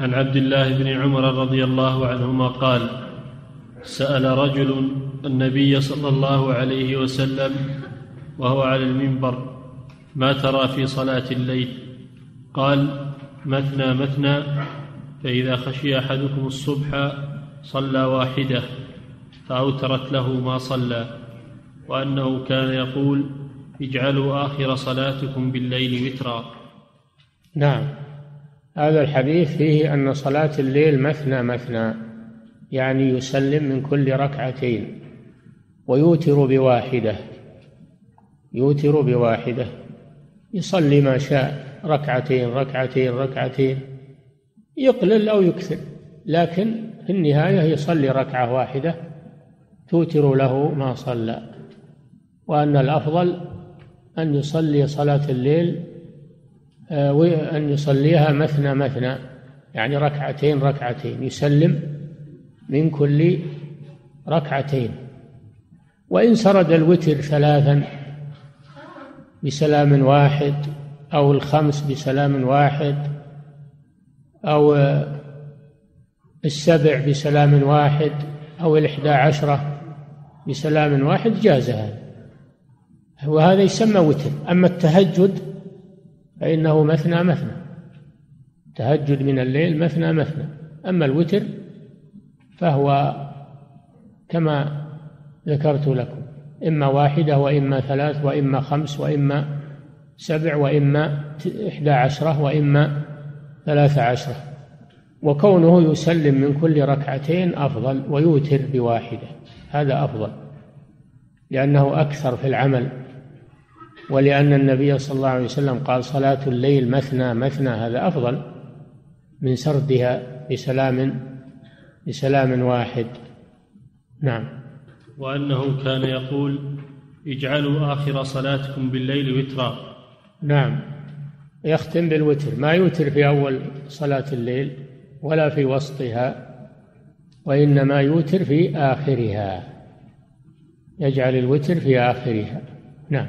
عن عبد الله بن عمر رضي الله عنهما قال سأل رجل النبي صلى الله عليه وسلم وهو على المنبر ما ترى في صلاة الليل؟ قال مثنى مثنى فإذا خشي أحدكم الصبح صلى واحدة فأوترت له ما صلى وأنه كان يقول اجعلوا آخر صلاتكم بالليل وترا. نعم. هذا الحديث فيه أن صلاة الليل مثنى مثنى يعني يسلم من كل ركعتين ويوتر بواحدة يوتر بواحدة يصلي ما شاء ركعتين ركعتين ركعتين يقلل أو يكثر لكن في النهاية يصلي ركعة واحدة توتر له ما صلى وأن الأفضل أن يصلي صلاة الليل وأن يصليها مثنى مثنى يعني ركعتين ركعتين يسلم من كل ركعتين. وإن سرد الوتر ثلاثا بسلام واحد أو الخمس بسلام واحد أو السبع بسلام واحد أو الإحدى عشرة بسلام واحد جاز هذا وهذا يسمى وتر. أما التهجد فإنه مثنى مثنى. تهجد من الليل مثنى مثنى. أما الوتر فهو كما ذكرت لكم إما واحدة وإما ثلاث وإما خمس وإما سبع وإما إحدى عشرة وإما ثلاث عشرة. وكونه يسلم من كل ركعتين أفضل ويوتر بواحدة هذا أفضل لأنه أكثر في العمل. ولأن النبي صلى الله عليه وسلم قال صلاة الليل مثنى مثنى هذا أفضل من سردها بسلام بسلام واحد. نعم. وأنه كان يقول اجعلوا آخر صلاتكم بالليل وترا. نعم. يختم بالوتر. ما يوتر في أول صلاة الليل ولا في وسطها وإنما يوتر في آخرها. يجعل الوتر في آخرها. نعم.